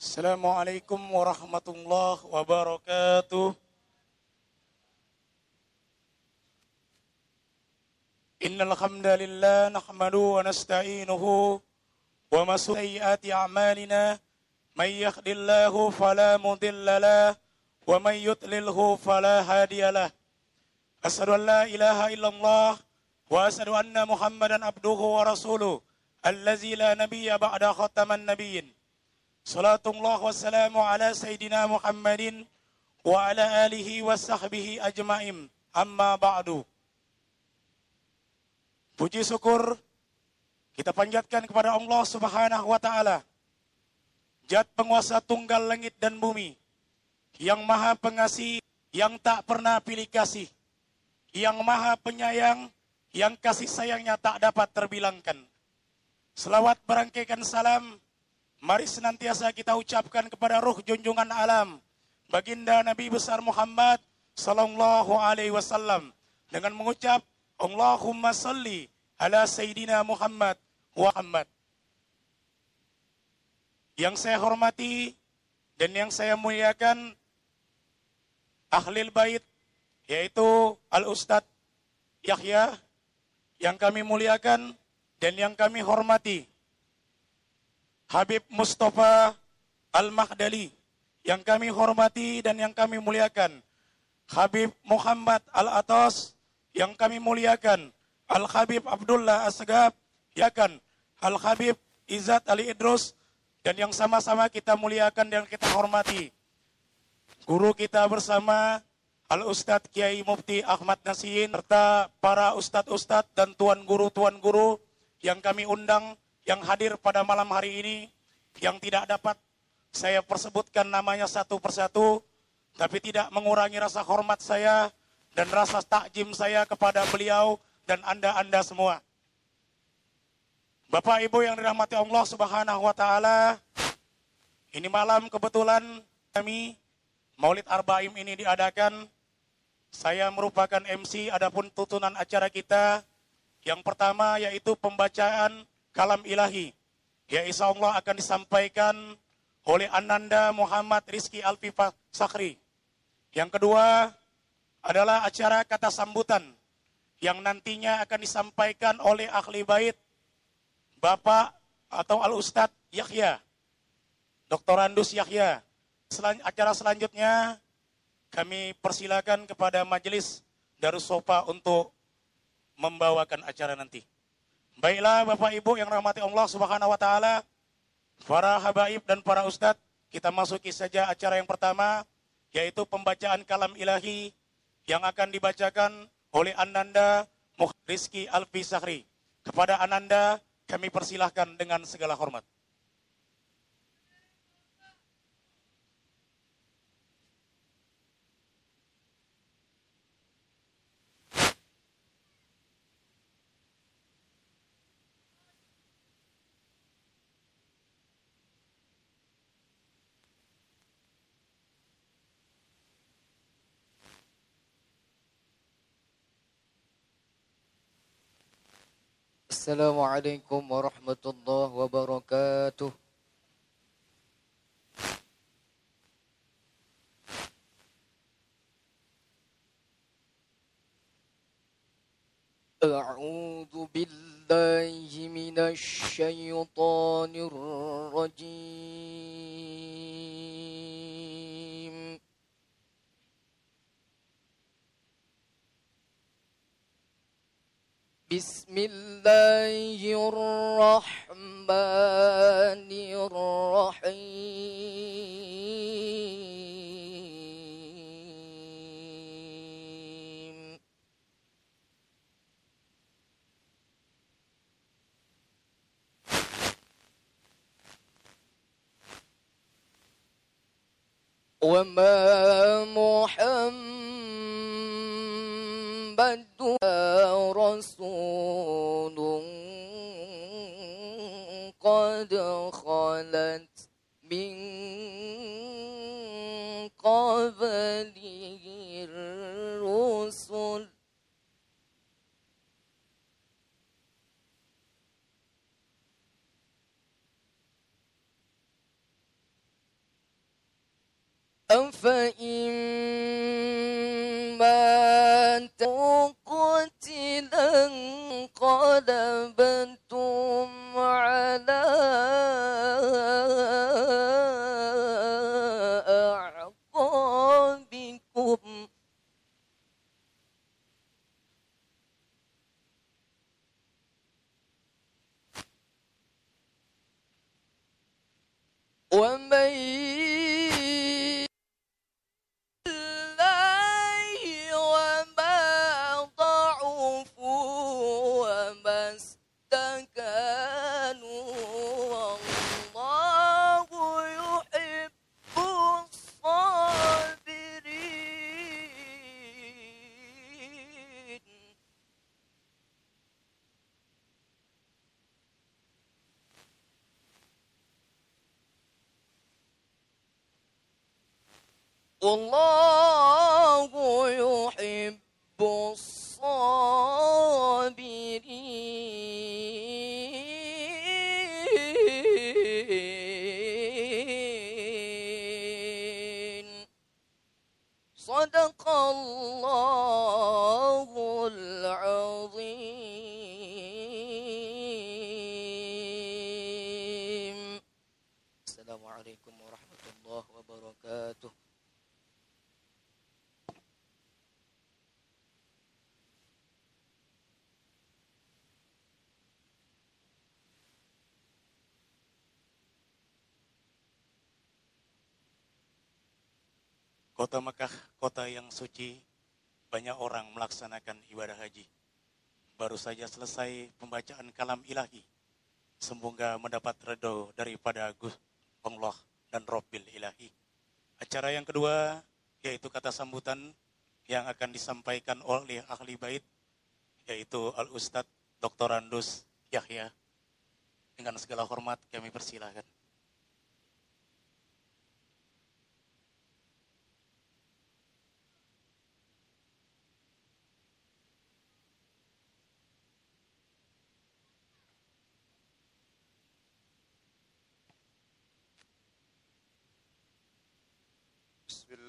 السلام عليكم ورحمة الله وبركاته إن الحمد لله نحمده ونستعينه وما سيئات أعمالنا من يهد الله فلا مضل له ومن يضلله فلا هادي له أشهد أن لا إله إلا الله وأشهد أن محمدا عبده ورسوله الذي لا نبي بعد ختم النبيين Salatullah wassalamu ala Sayyidina Muhammadin wa ala alihi wa sahbihi ajma'in. Amma ba'du. Puji syukur kita panjatkan kepada Allah Subhanahu wa taala. Zat penguasa tunggal langit dan bumi, yang maha pengasih, yang tak pernah pilih kasih, yang maha penyayang, yang kasih sayangnya tak dapat terbilangkan. Selawat berangkaikan salam mari senantiasa kita ucapkan kepada ruh junjungan alam, baginda Nabi besar Muhammad sallallahu alaihi wasallam dengan mengucap Allahumma salli ala Sayyidina Muhammad wa Muhammad. Yang saya hormati dan yang saya muliakan ahlil bait yaitu Al Ustadz Yahya yang kami muliakan dan yang kami hormati Habib Mustafa Al-Mahdali yang kami hormati dan yang kami muliakan. Habib Muhammad Al-Atas yang kami muliakan. Al-Habib Abdullah Asgab yakan Al-Habib Izzat Ali Idrus dan yang sama-sama kita muliakan dan kita hormati. Guru kita bersama Al-Ustadz Kiai Mufti Ahmad Nasihin serta para ustadz-ustadz dan tuan guru-tuan guru yang kami undang yang hadir pada malam hari ini yang tidak dapat saya persebutkan namanya satu persatu tapi tidak mengurangi rasa hormat saya dan rasa takjim saya kepada beliau dan Anda-Anda semua. Bapak Ibu yang dirahmati Allah Subhanahu wa taala, ini malam kebetulan kami Maulid Arbaim ini diadakan. Saya merupakan MC adapun tutunan acara kita yang pertama yaitu pembacaan kalam ilahi. Ya insya Allah akan disampaikan oleh Ananda Muhammad Rizki Alfifah Sakri. Yang kedua adalah acara kata sambutan yang nantinya akan disampaikan oleh ahli bait Bapak atau Al Ustadz Yahya, Dr. Andus Yahya. Selan acara selanjutnya kami persilakan kepada majelis Darussofa untuk membawakan acara nanti. Baiklah Bapak Ibu yang rahmati Allah Subhanahu wa taala, para habaib dan para ustadz, kita masuki saja acara yang pertama yaitu pembacaan kalam ilahi yang akan dibacakan oleh Ananda Rizki Alfi Sahri. Kepada Ananda kami persilahkan dengan segala hormat. السلام عليكم ورحمة الله وبركاته. أعوذ بالله من الشيطان الرجيم. بسم الله الرحمن الرحيم. وما محمد رسول قد خلت من قبله الرسل. أفإن Kota Mekah, kota yang suci, banyak orang melaksanakan ibadah haji. Baru saja selesai pembacaan kalam ilahi. Semoga mendapat redo daripada Gus Allah dan Robbil ilahi. Acara yang kedua, yaitu kata sambutan yang akan disampaikan oleh ahli bait, yaitu Al-Ustadz Dr. Andus Yahya. Dengan segala hormat kami persilahkan.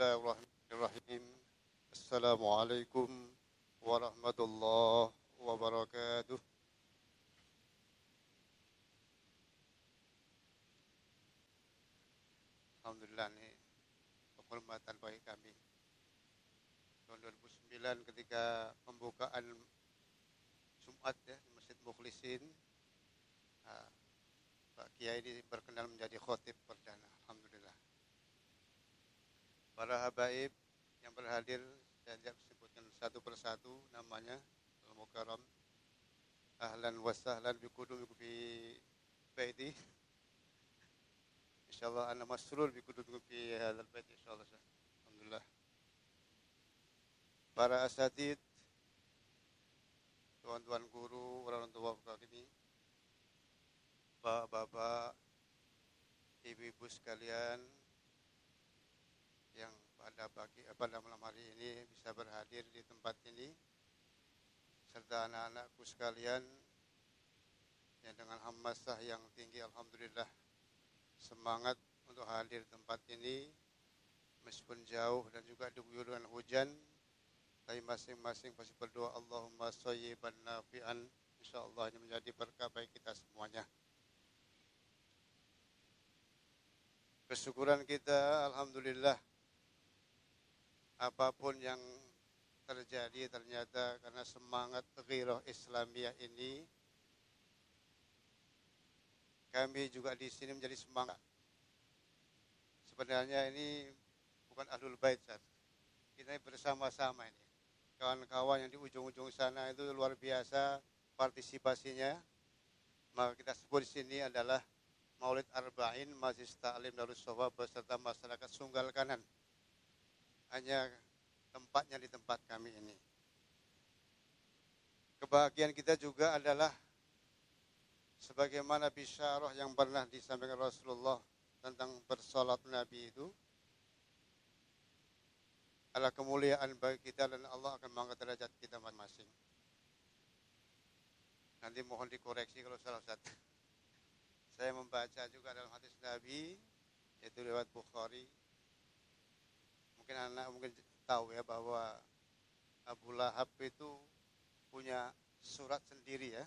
Bismillahirrahmanirrahim. Assalamualaikum warahmatullahi wabarakatuh. Alhamdulillah ini penghormatan bagi kami. Tahun 2009 ketika pembukaan Jumat ya di Masjid Mukhlisin, ah, Pak Kiai ini berkenan menjadi khotib perdana. Para habaib yang berhadir saya tidak sebutkan satu persatu namanya al mukarram. Ahlan wa sahlan bi kudumikum fi baiti. Insyaallah ana masrur bi kudumikum fi hadzal bait insyaallah alhamdulillah. Para asatid tuan-tuan guru orang tua kami bapak-bapak ibu-ibu sekalian yang pada pagi eh, pada malam hari ini bisa berhadir di tempat ini. Serta anak-anakku sekalian yang dengan hamasah yang tinggi alhamdulillah semangat untuk hadir di tempat ini. Meskipun jauh dan juga diguyur dengan hujan tapi masing-masing pasti berdoa Allahumma sayyiban nafi'an insyaallah ini menjadi berkah bagi kita semuanya. Kesyukuran kita alhamdulillah apa pun yang terjadi ternyata karena semangat ghirah Islamiyah ini kami juga di sini menjadi semangat. Sebenarnya ini bukan ahlul bait. Kita bersama-sama ini. Kawan-kawan yang di ujung-ujung sana itu luar biasa partisipasinya. Maka kita sebut di sini adalah Maulid Arba'in Majlis Ta'lim Darus Sofa beserta masyarakat Sunggal Kanan hanya tempatnya di tempat kami ini. Kebahagiaan kita juga adalah sebagaimana bisyarah yang pernah disampaikan Rasulullah tentang bersolat Nabi itu adalah kemuliaan bagi kita dan Allah akan mengangkat derajat kita masing-masing. Nanti mohon dikoreksi kalau salah satu. Saya membaca juga dalam hadis Nabi yaitu lewat Bukhari mungkin anak mungkin tahu ya bahwa Abu Lahab itu punya surat sendiri ya.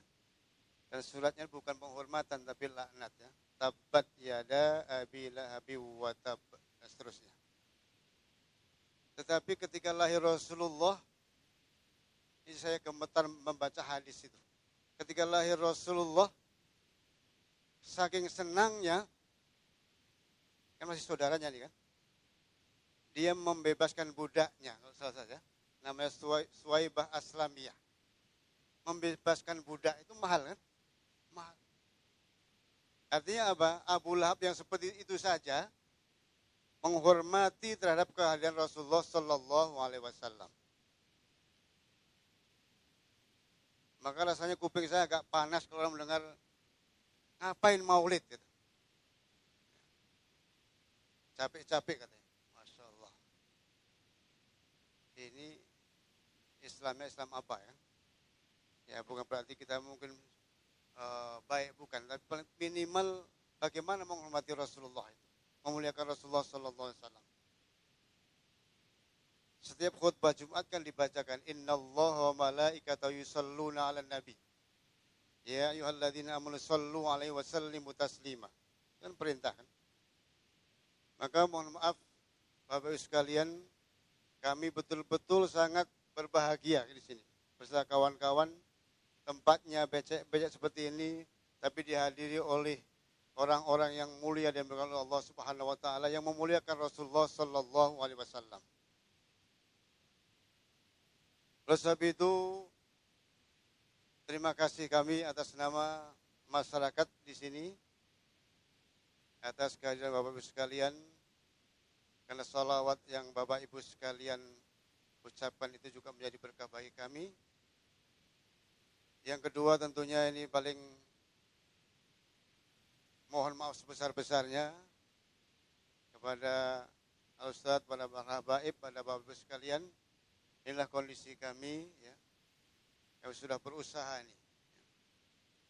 Dan suratnya bukan penghormatan tapi laknat ya. Tabat yada abi lahabi wa tab dan seterusnya. Tetapi ketika lahir Rasulullah ini saya gemetar membaca hadis itu. Ketika lahir Rasulullah saking senangnya kan masih saudaranya nih kan dia membebaskan budaknya kalau salah saja. Namanya Suwaibah Aslamiyah. Membebaskan budak itu mahal kan? Mahal. Artinya apa? Abu Lahab yang seperti itu saja menghormati terhadap kehadiran Rasulullah Sallallahu Alaihi Wasallam. Maka rasanya kuping saya agak panas kalau mendengar ngapain maulid? Gitu. Capek-capek katanya ini Islamnya Islam apa ya? Ya bukan berarti kita mungkin uh, baik bukan, tapi minimal bagaimana menghormati Rasulullah itu, memuliakan Rasulullah Sallallahu Alaihi Wasallam. Setiap khutbah Jumat kan dibacakan Inna Allah wa malaikatahu yusalluna ala nabi. Ya ayuhalladzina amanu sallu alaihi wa sallimu taslima. Kan perintah kan. Maka mohon maaf Bapak Ibu sekalian kami betul-betul sangat berbahagia di sini. Bersama kawan-kawan, tempatnya becek-becek seperti ini, tapi dihadiri oleh orang-orang yang mulia dan berkata Allah Subhanahu wa taala yang memuliakan Rasulullah sallallahu alaihi wasallam. Oleh sebab itu terima kasih kami atas nama masyarakat di sini atas kehadiran Bapak Ibu sekalian karena salawat yang Bapak Ibu sekalian ucapkan itu juga menjadi berkah bagi kami. Yang kedua tentunya ini paling mohon maaf sebesar-besarnya kepada Ustaz, pada para Baib, pada Bapak Ibu sekalian. Inilah kondisi kami ya. Kami sudah berusaha ini.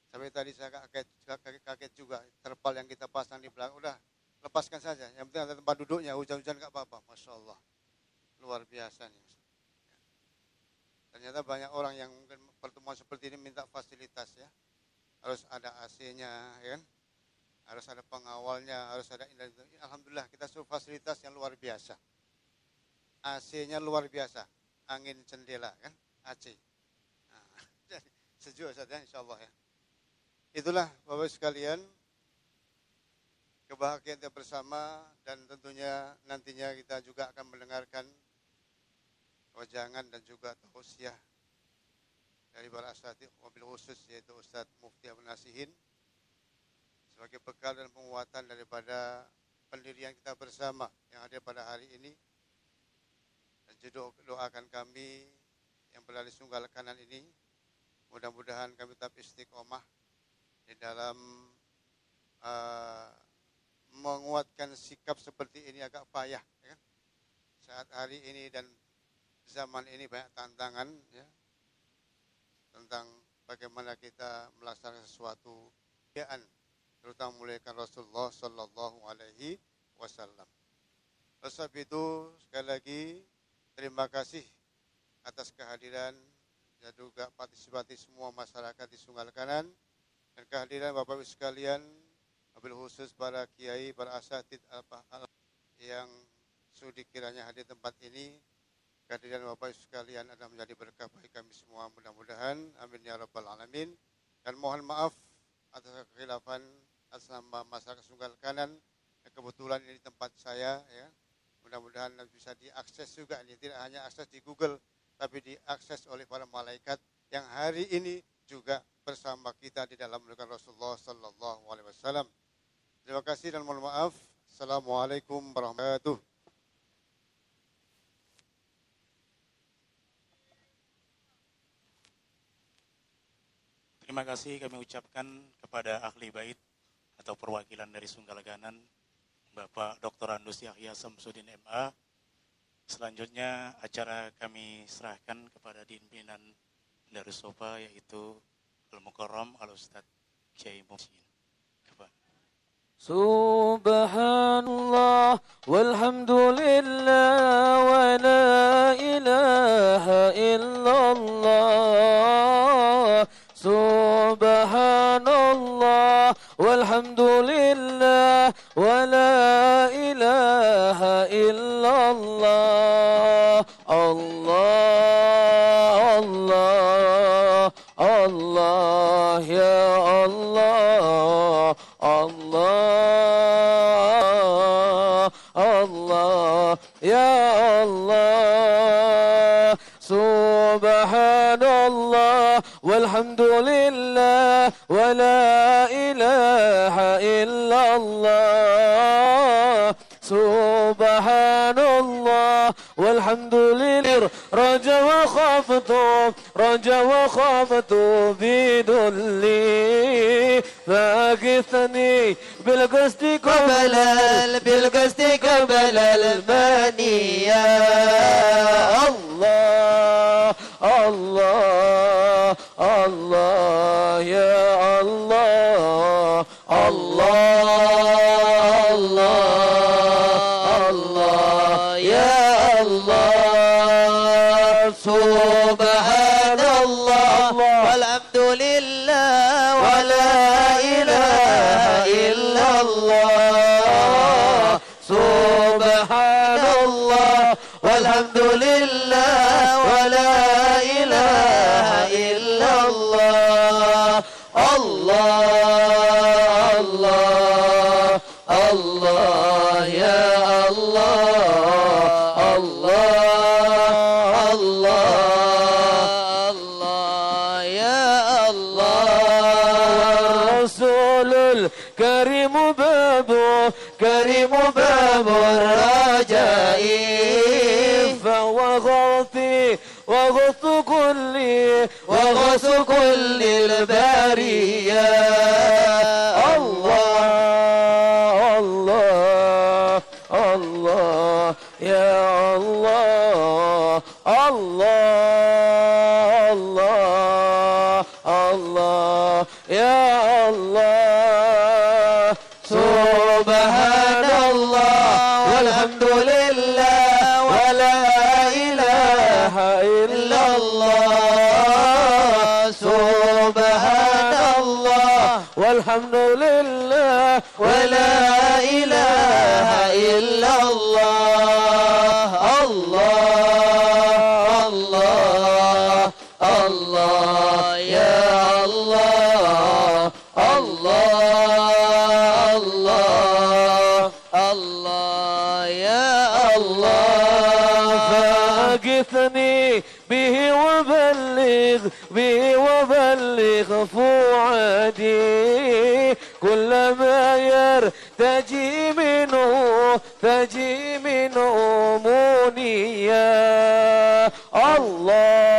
Sampai tadi saya kaget, kaget juga terpal yang kita pasang di belakang. Udah lepaskan saja. Yang penting ada tempat duduknya, hujan-hujan nggak apa-apa. Masya Allah. Luar biasa nih. Ternyata banyak orang yang mungkin pertemuan seperti ini minta fasilitas ya. Harus ada AC-nya, ya kan? Harus ada pengawalnya, harus ada Alhamdulillah kita suruh fasilitas yang luar biasa. AC-nya luar biasa, angin jendela kan, AC. Nah, sejuk saja insya Allah ya. Itulah Bapak sekalian, kebahagiaan kita bersama dan tentunya nantinya kita juga akan mendengarkan wajangan dan juga tausiah dari para asatid mobil khusus yaitu Ustadz Mufti Abu Nasihin sebagai bekal dan penguatan daripada pendirian kita bersama yang ada pada hari ini. Dan doakan kami yang berada di sunggal kanan ini mudah-mudahan kami tetap istiqomah di dalam uh, menguatkan sikap seperti ini agak payah ya kan? saat hari ini dan zaman ini banyak tantangan ya tentang bagaimana kita melaksanakan sesuatu keadaan terutama muliakan Rasulullah Sallallahu Alaihi Wasallam. Sebab itu sekali lagi terima kasih atas kehadiran dan juga partisipasi semua masyarakat di Sungai Kanan dan kehadiran Bapak Ibu sekalian Wabil khusus para kiai, para asatid al yang sudi kiranya hadir tempat ini. Kehadiran Bapak Ibu sekalian adalah menjadi berkah bagi kami semua mudah-mudahan. Amin ya rabbal alamin. Dan mohon maaf atas kekhilafan atas nama masyarakat Sunggal Kanan. Kebetulan ini tempat saya ya. Mudah-mudahan bisa diakses juga ini tidak hanya akses di Google tapi diakses oleh para malaikat yang hari ini juga bersama kita di dalam mendengar Rasulullah Sallallahu Alaihi Wasallam. Terima kasih dan mohon maaf. Assalamualaikum warahmatullahi wabarakatuh. Terima kasih kami ucapkan kepada ahli bait atau perwakilan dari Sunggalaganan Bapak Dr. Andus Yahya Samsudin MA. Selanjutnya acara kami serahkan kepada pimpinan dari Sofa yaitu Al-Mukarram Al-Ustadz Kiai Muhsin. سبحان الله والحمد لله ولا إله إلا الله سبحان الله والحمد لله ولا إله إلا الله يا الله سبحان الله والحمد لله ولا إله إلا الله. سبحان الله والحمد لله رجا وخافت رجا وخافت بدلي فاقثني بالقصد قبل ال- بالقصد قبل المنية. الله الله الله يا الله. الله الله الله يا الله. سبحان الله. والحمد لله. ولا وغوث كل البرية. والحمد لله ولا إله إلا الله. الله الله الله يا الله الله الله الله يا الله. فاقثني به وبلغ به وبلغ فؤادي. كل ما يرتجي منه تجي منه منيا. الله.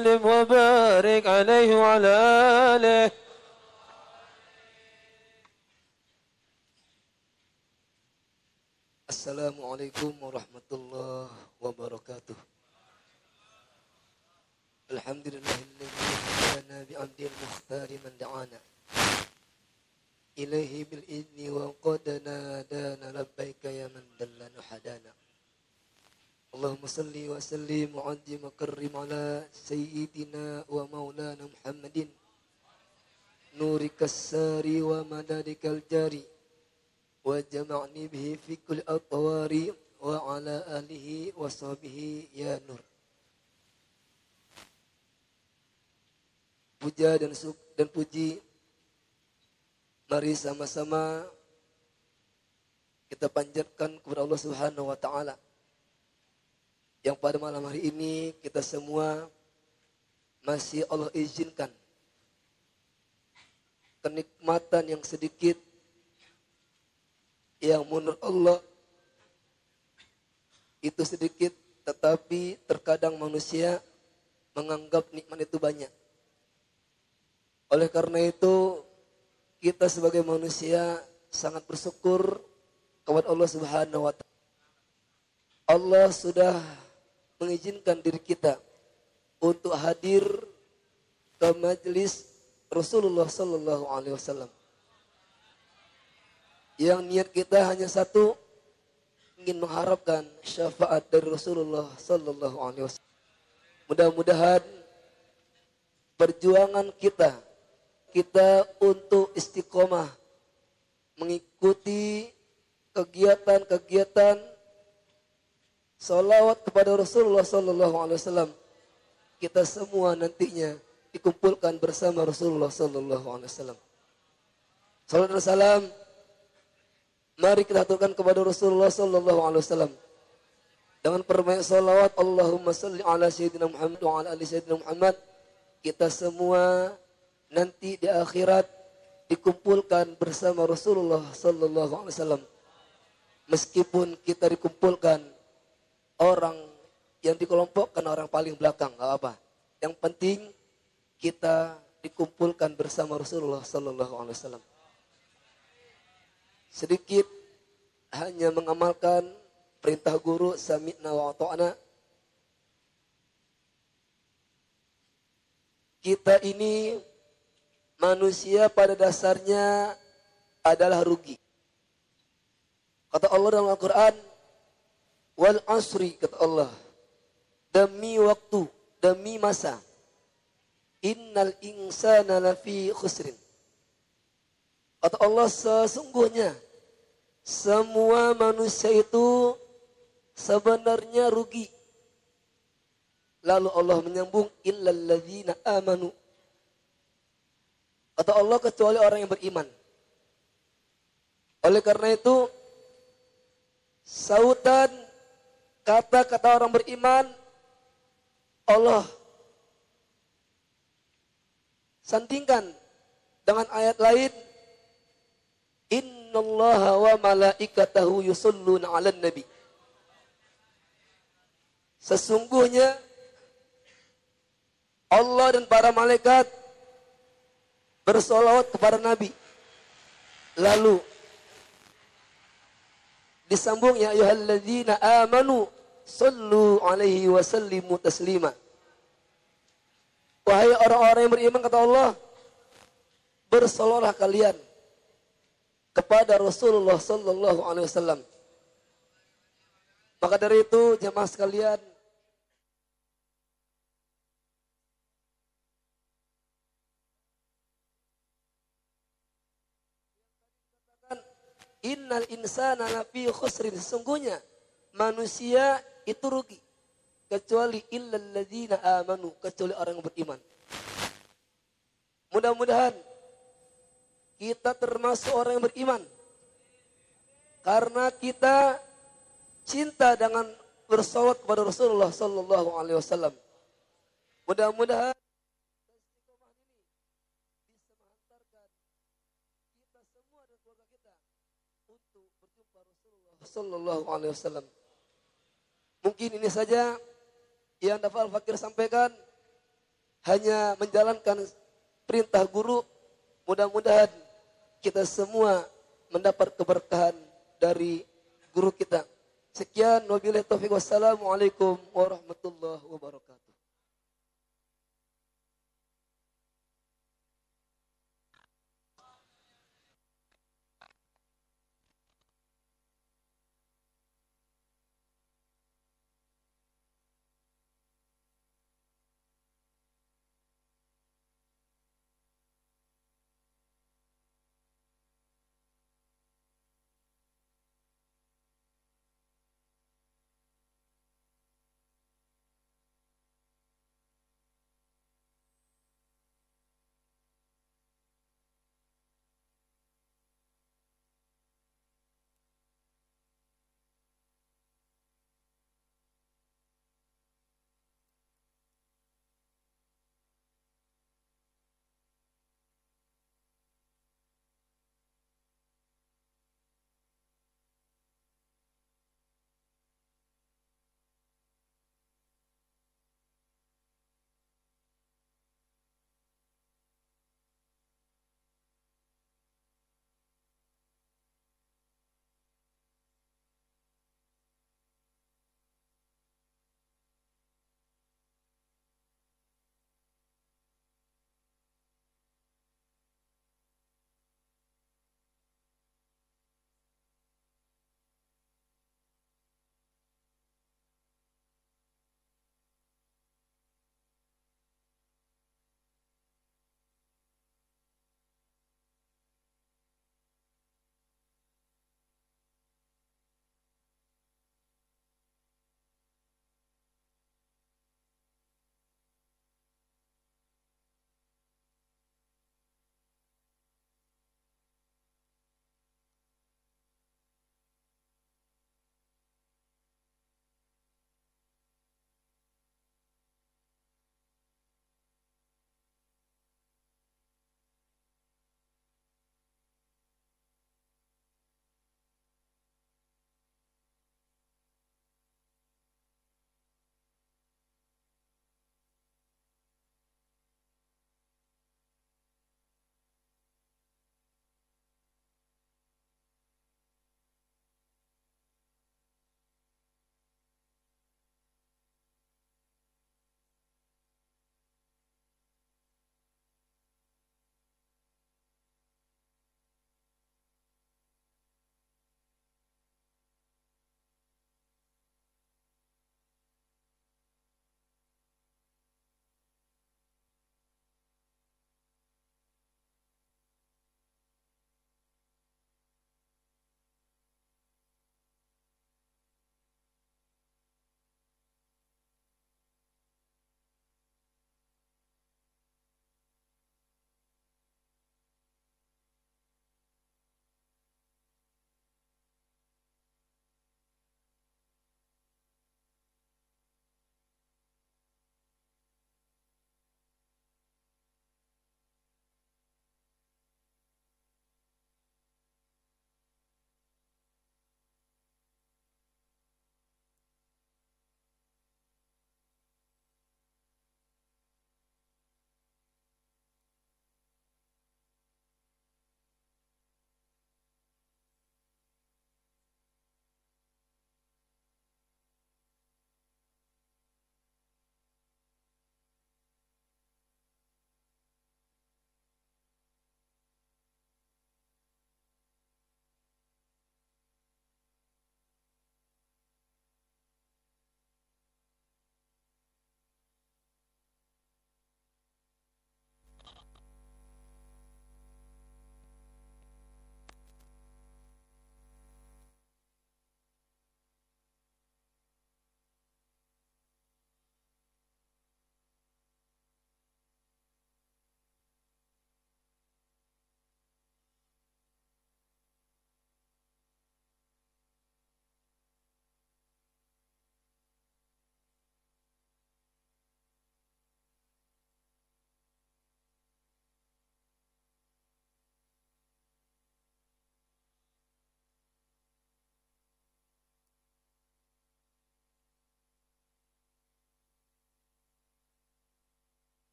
وسلم وبارك عليه وعلى Allahumma salli wa sallim wa ajim wa karrim ala sayyidina wa maulana Muhammadin. Nuri kassari wa madadikal jari. وجمعني به في كل أطوار وعلى آله وصحبه يا نور Puja dan suk dan puji Mari sama-sama kita panjatkan kepada Allah Subhanahu wa taala. yang pada malam hari ini kita semua masih Allah izinkan kenikmatan yang sedikit yang menurut Allah itu sedikit tetapi terkadang manusia menganggap nikmat itu banyak. Oleh karena itu kita sebagai manusia sangat bersyukur kepada Allah Subhanahu wa taala. Allah sudah mengizinkan diri kita untuk hadir ke majelis Rasulullah sallallahu alaihi wasallam. Yang niat kita hanya satu ingin mengharapkan syafaat dari Rasulullah sallallahu alaihi wasallam. Mudah-mudahan perjuangan kita kita untuk istiqomah mengikuti kegiatan-kegiatan salawat kepada Rasulullah sallallahu alaihi wasallam. Kita semua nantinya dikumpulkan bersama Rasulullah sallallahu alaihi wasallam. Salam dan salam mari kita aturkan kepada Rasulullah sallallahu alaihi wasallam. Dengan perbanyak salawat Allahumma salli ala sayyidina Muhammad wa ala ali sayyidina Muhammad. Kita semua nanti di akhirat dikumpulkan bersama Rasulullah sallallahu alaihi wasallam. Meskipun kita dikumpulkan orang yang dikelompokkan orang paling belakang, nggak apa. Yang penting kita dikumpulkan bersama Rasulullah Sallallahu Alaihi Wasallam. Sedikit hanya mengamalkan perintah guru sami'na wa ta'na. Kita ini manusia pada dasarnya adalah rugi. Kata Allah dalam Al-Quran, wal asri kata Allah. Demi waktu demi masa. Innal insana lafi khusrin. Kata Allah sesungguhnya semua manusia itu sebenarnya rugi. Lalu Allah menyambung illal ladzina amanu. Kata Allah kecuali orang yang beriman. Oleh karena itu sautan kata-kata orang beriman Allah sandingkan dengan ayat lain innallaha wa malaikatahu yusalluna 'alan nabi. Sesungguhnya Allah dan para malaikat bersolawat kepada nabi. Lalu disambung ya ayyuhalladzina amanu sallu alaihi wa sallimu taslima wahai orang-orang yang beriman kata Allah bersolawatlah kalian kepada Rasulullah sallallahu alaihi wasallam maka dari itu jemaah sekalian Innal insana lafi khusrin. Sesungguhnya manusia itu rugi. Kecuali illal ladzina amanu. Kecuali orang yang beriman. Mudah-mudahan kita termasuk orang yang beriman. Karena kita cinta dengan bersolawat kepada Rasulullah Sallallahu Alaihi Wasallam. Mudah-mudahan Sallallahu Alaihi Wasallam. Mungkin ini saja yang dapat Fakir sampaikan. Hanya menjalankan perintah guru. Mudah-mudahan kita semua mendapat keberkahan dari guru kita. Sekian wabillahi taufiq wassalamualaikum warahmatullahi wabarakatuh.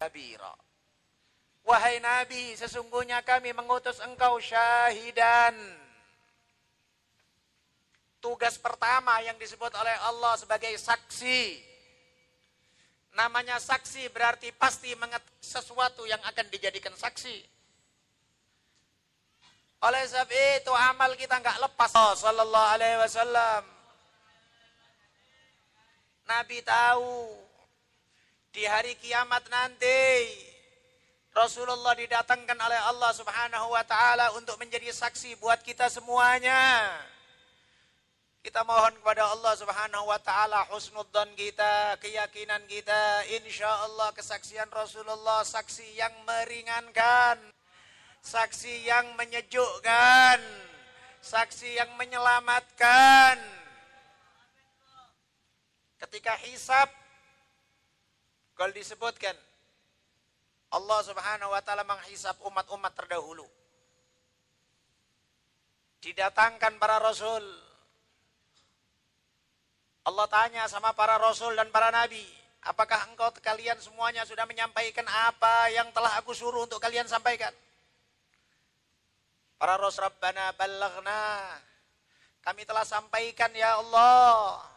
Kabira. Wahai Nabi, sesungguhnya kami mengutus engkau syahidan. Tugas pertama yang disebut oleh Allah sebagai saksi. Namanya saksi berarti pasti mengetahui sesuatu yang akan dijadikan saksi. Oleh sebab itu amal kita nggak lepas. Oh, Sallallahu Alaihi Wasallam. Nabi tahu di hari kiamat nanti Rasulullah didatangkan oleh Allah Subhanahu wa taala untuk menjadi saksi buat kita semuanya. Kita mohon kepada Allah Subhanahu wa taala husnudzon kita, keyakinan kita, insya Allah kesaksian Rasulullah saksi yang meringankan, saksi yang menyejukkan, saksi yang menyelamatkan ketika hisab kalau disebutkan Allah Subhanahu wa taala menghisap umat-umat terdahulu. Didatangkan para rasul. Allah tanya sama para rasul dan para nabi, apakah engkau kalian semuanya sudah menyampaikan apa yang telah aku suruh untuk kalian sampaikan? Para rasul Rabbana ballaghna. Kami telah sampaikan ya Allah.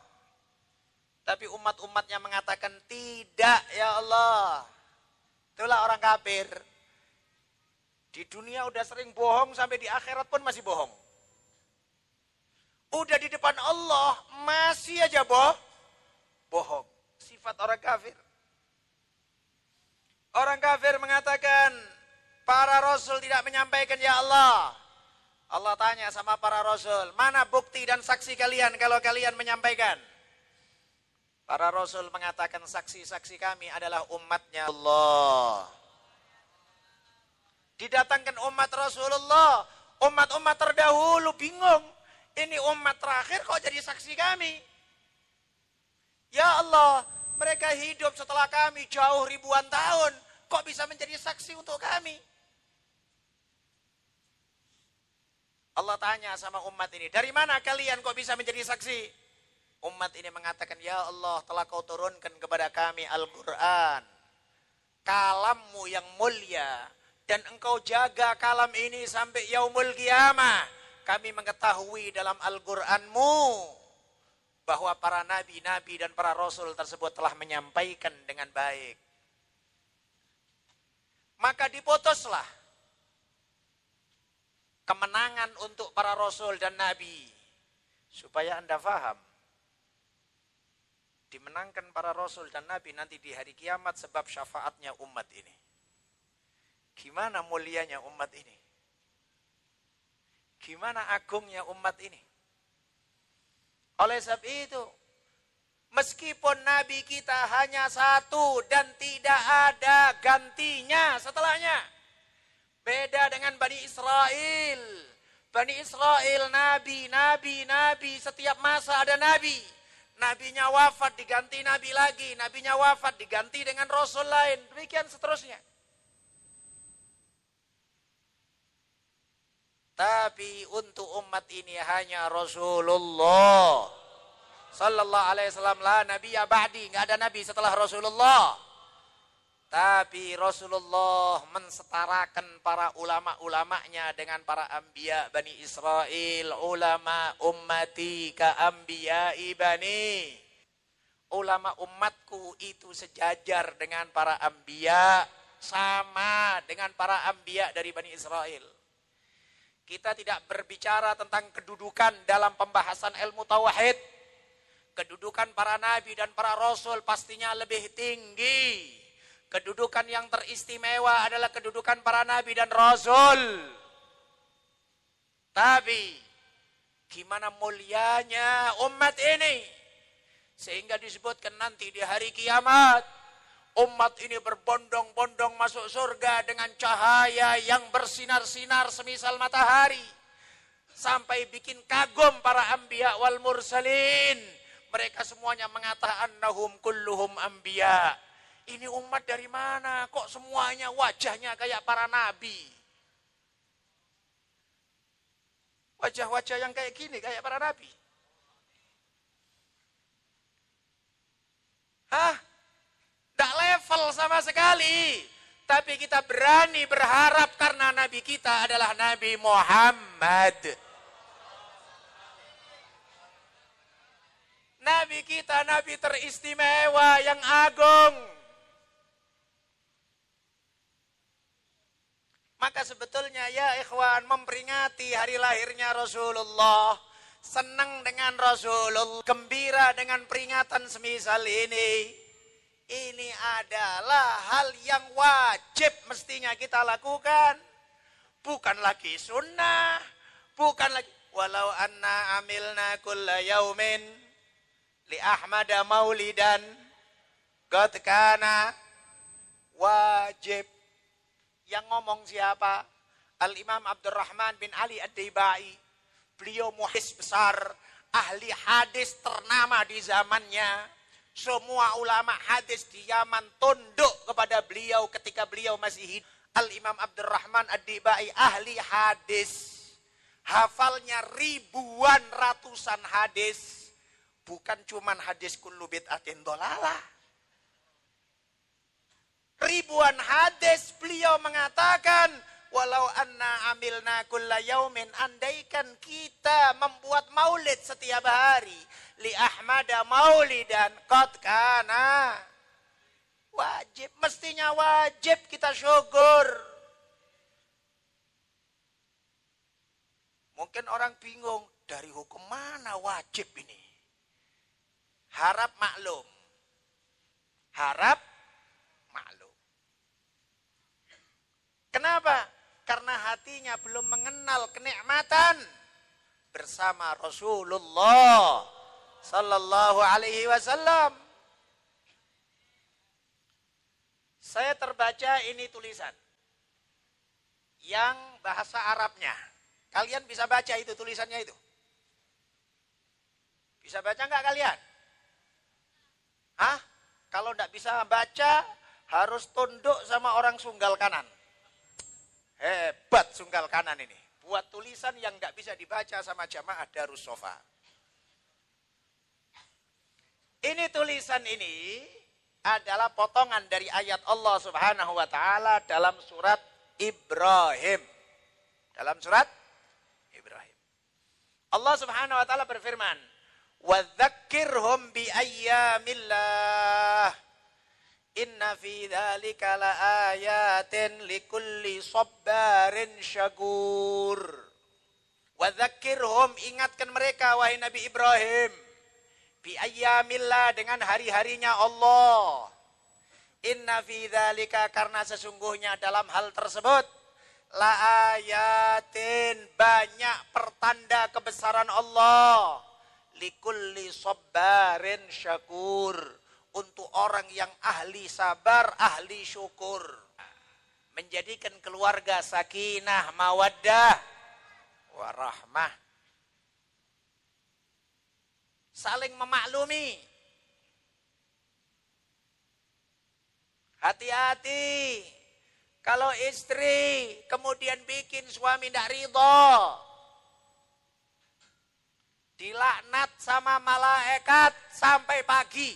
Tapi umat-umatnya mengatakan tidak ya Allah. Itulah orang kafir. Di dunia udah sering bohong sampai di akhirat pun masih bohong. Udah di depan Allah masih aja boh, bohong. Sifat orang kafir. Orang kafir mengatakan para rasul tidak menyampaikan ya Allah. Allah tanya sama para rasul, mana bukti dan saksi kalian kalau kalian menyampaikan? Para Rasul mengatakan saksi-saksi kami adalah umatnya Allah. Didatangkan umat Rasulullah. Umat-umat terdahulu bingung. Ini umat terakhir kok jadi saksi kami. Ya Allah, mereka hidup setelah kami jauh ribuan tahun. Kok bisa menjadi saksi untuk kami? Allah tanya sama umat ini, dari mana kalian kok bisa menjadi saksi? Umat ini mengatakan, Ya Allah telah kau turunkan kepada kami Al-Quran. Kalammu yang mulia. Dan engkau jaga kalam ini sampai yaumul kiamah. Kami mengetahui dalam Al-Quranmu. Bahwa para nabi-nabi dan para rasul tersebut telah menyampaikan dengan baik. Maka diputuslah kemenangan untuk para rasul dan nabi. Supaya anda faham dimenangkan para rasul dan nabi nanti di hari kiamat sebab syafaatnya umat ini. Gimana mulianya umat ini? Gimana agungnya umat ini? Oleh sebab itu, meskipun nabi kita hanya satu dan tidak ada gantinya setelahnya. Beda dengan Bani Israel. Bani Israel, nabi, nabi, nabi, setiap masa ada nabi. Nabinya wafat diganti nabi lagi, nabinya wafat diganti dengan rasul lain, demikian seterusnya. Tapi untuk umat ini hanya Rasulullah sallallahu alaihi wasallam la ya ba'di, enggak ada nabi setelah Rasulullah. Tapi Rasulullah mensetarakan para ulama-ulamanya dengan para ambia Bani Israel. Ulama ummati ka ambia ibani. Ulama umatku itu sejajar dengan para ambia. Sama dengan para ambia dari Bani Israel. Kita tidak berbicara tentang kedudukan dalam pembahasan ilmu tauhid. Kedudukan para nabi dan para rasul pastinya lebih tinggi Kedudukan yang teristimewa adalah kedudukan para nabi dan rasul. Tapi gimana mulianya umat ini? Sehingga disebutkan nanti di hari kiamat umat ini berbondong-bondong masuk surga dengan cahaya yang bersinar-sinar semisal matahari sampai bikin kagum para anbiya wal mursalin. Mereka semuanya mengatakan annahum kulluhum anbiya ini umat dari mana? Kok semuanya wajahnya kayak para nabi? Wajah-wajah yang kayak gini, kayak para nabi. Hah? Tidak level sama sekali. Tapi kita berani berharap karena Nabi kita adalah Nabi Muhammad. Nabi kita Nabi teristimewa yang agung. Maka sebetulnya ya ikhwan memperingati hari lahirnya Rasulullah. Senang dengan Rasulullah. Gembira dengan peringatan semisal ini ini adalah hal yang wajib mestinya kita lakukan. Bukan lagi sunnah. Bukan lagi. Walau anna amilna kulla yaumin. Li ahmada maulidan. Kana wajib. Yang ngomong siapa? Al-Imam Abdurrahman bin Ali Ad-Daibai. Beliau muhis besar. Ahli hadis ternama di zamannya semua ulama hadis di Yaman tunduk kepada beliau ketika beliau masih hidup. Al-Imam Abdurrahman Ad-Dibai ahli hadis. Hafalnya ribuan ratusan hadis. Bukan cuman hadis kullu bid'atin dolalah. Ribuan hadis beliau mengatakan Walau anna amilna kulla yaumin andaikan kita membuat maulid setiap hari li ahmada maulidan qad kana. Wajib mestinya wajib kita syukur. Mungkin orang bingung dari hukum mana wajib ini? Harap maklum. Harap maklum Kenapa? karena hatinya belum mengenal kenikmatan bersama Rasulullah sallallahu alaihi wasallam. Saya terbaca ini tulisan yang bahasa Arabnya. Kalian bisa baca itu tulisannya itu? Bisa baca nggak kalian? Hah? Kalau nggak bisa baca, harus tunduk sama orang sunggal kanan. Hebat sunggal kanan ini. Buat tulisan yang nggak bisa dibaca sama jamaah Darus Sofa. Ini tulisan ini adalah potongan dari ayat Allah Subhanahu wa taala dalam surat Ibrahim. Dalam surat Ibrahim. Allah Subhanahu wa taala berfirman, "Wa dzakkirhum bi ayyamillah." Inna fi dzalika laayatin likulli sabbarin syakur. Wa dzakkirhum ingatkan mereka wahai Nabi Ibrahim bi ayyamillah dengan hari-harinya Allah. Inna fi dzalika karena sesungguhnya dalam hal tersebut la ayatin banyak pertanda kebesaran Allah likulli sabbarin syakur untuk orang yang ahli sabar, ahli syukur. Menjadikan keluarga sakinah, mawaddah, warahmah. Saling memaklumi. Hati-hati. Kalau istri kemudian bikin suami tidak ridho. Dilaknat sama malaikat sampai pagi.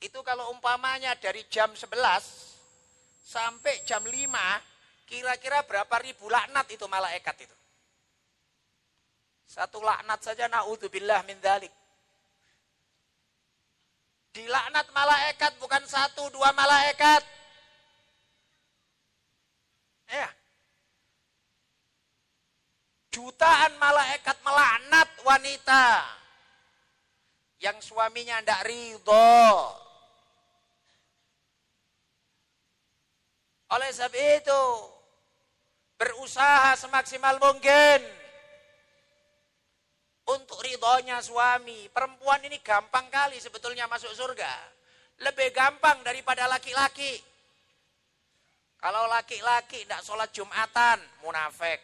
Itu kalau umpamanya dari jam 11 sampai jam 5, kira-kira berapa ribu laknat itu malaikat itu? Satu laknat saja naudzubillah min dalik. Dilaknat malaikat bukan satu dua malaikat. Ya. Jutaan malaikat melaknat wanita yang suaminya tidak ridho Oleh sebab itu, berusaha semaksimal mungkin untuk ridhonya suami. Perempuan ini gampang kali sebetulnya masuk surga. Lebih gampang daripada laki-laki. Kalau laki-laki tidak sholat Jumatan, munafik.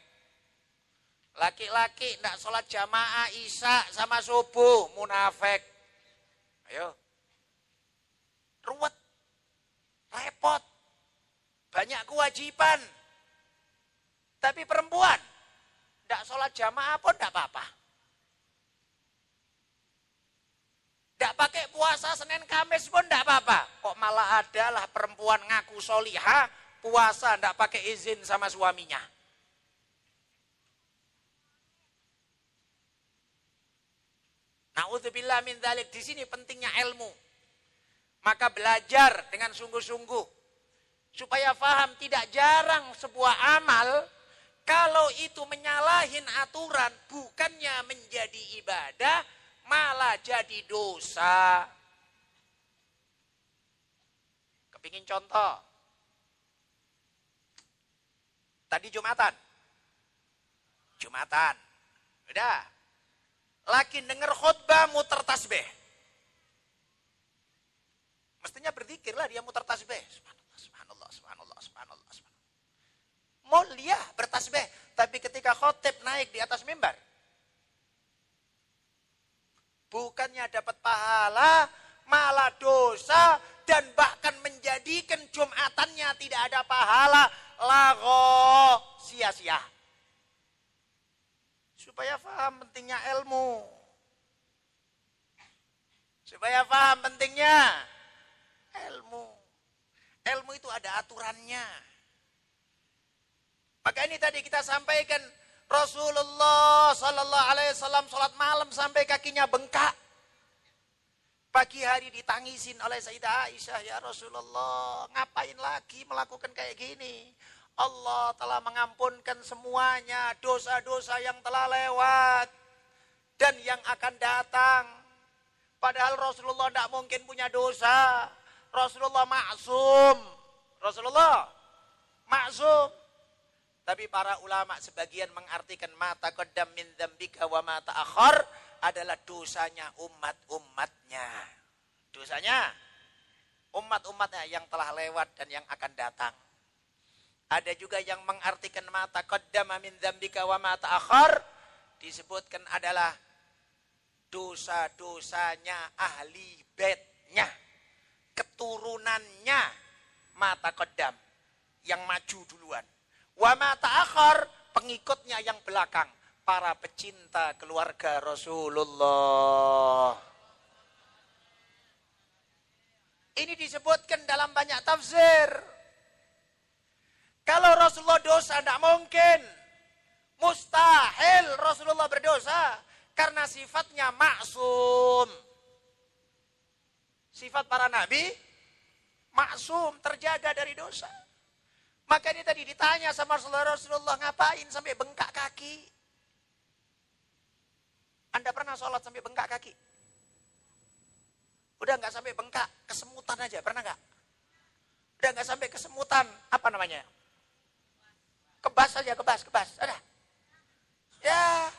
Laki-laki tidak sholat jamaah isya sama subuh, munafik. Ayo. Ruwet. Repot banyak kewajiban. Tapi perempuan, tidak sholat jamaah pun tidak apa-apa. Tidak pakai puasa Senin Kamis pun tidak apa-apa. Kok malah adalah perempuan ngaku solihah, puasa ndak pakai izin sama suaminya. Nauzubillah min dzalik. Di sini pentingnya ilmu. Maka belajar dengan sungguh-sungguh. Supaya faham tidak jarang sebuah amal kalau itu menyalahin aturan bukannya menjadi ibadah malah jadi dosa. Kepingin contoh. Tadi Jumatan. Jumatan. Udah. Lagi denger khutbah muter tasbih. Mestinya berzikirlah dia muter tasbih. Subhanallah, subhanallah, subhanallah, subhanallah. Mulia bertasbih. Tapi ketika khotib naik di atas mimbar. Bukannya dapat pahala, malah dosa, dan bahkan menjadikan Jumatannya tidak ada pahala. Lago sia-sia supaya paham pentingnya ilmu. Supaya paham pentingnya ilmu. Ilmu itu ada aturannya. Maka ini tadi kita sampaikan Rasulullah Sallallahu Alaihi Wasallam sholat malam sampai kakinya bengkak. Pagi hari ditangisin oleh Sayyidah Aisyah, ya Rasulullah, ngapain lagi melakukan kayak gini? Allah telah mengampunkan semuanya dosa-dosa yang telah lewat dan yang akan datang. Padahal Rasulullah tidak mungkin punya dosa. Rasulullah maksum. Rasulullah maksum. Tapi para ulama sebagian mengartikan mata kodam min dzambika wa mata akhar adalah dosanya umat-umatnya. Dosanya umat-umatnya yang telah lewat dan yang akan datang. Ada juga yang mengartikan mata qaddama min dzambika wa mata akhar disebutkan adalah dosa-dosanya ahli bednya, keturunannya mata qaddam yang maju duluan. Wa mata akhar pengikutnya yang belakang, para pecinta keluarga Rasulullah. Ini disebutkan dalam banyak tafsir. Kalau Rasulullah dosa tidak mungkin. Mustahil Rasulullah berdosa. Karena sifatnya maksum. Sifat para nabi maksum, terjaga dari dosa. Maka ini tadi ditanya sama Rasulullah, Rasulullah ngapain sampai bengkak kaki? Anda pernah sholat sampai bengkak kaki? Udah nggak sampai bengkak, kesemutan aja, pernah nggak? Udah nggak sampai kesemutan, apa namanya? Kebas saja, kebas, kebas. Ada. Ya.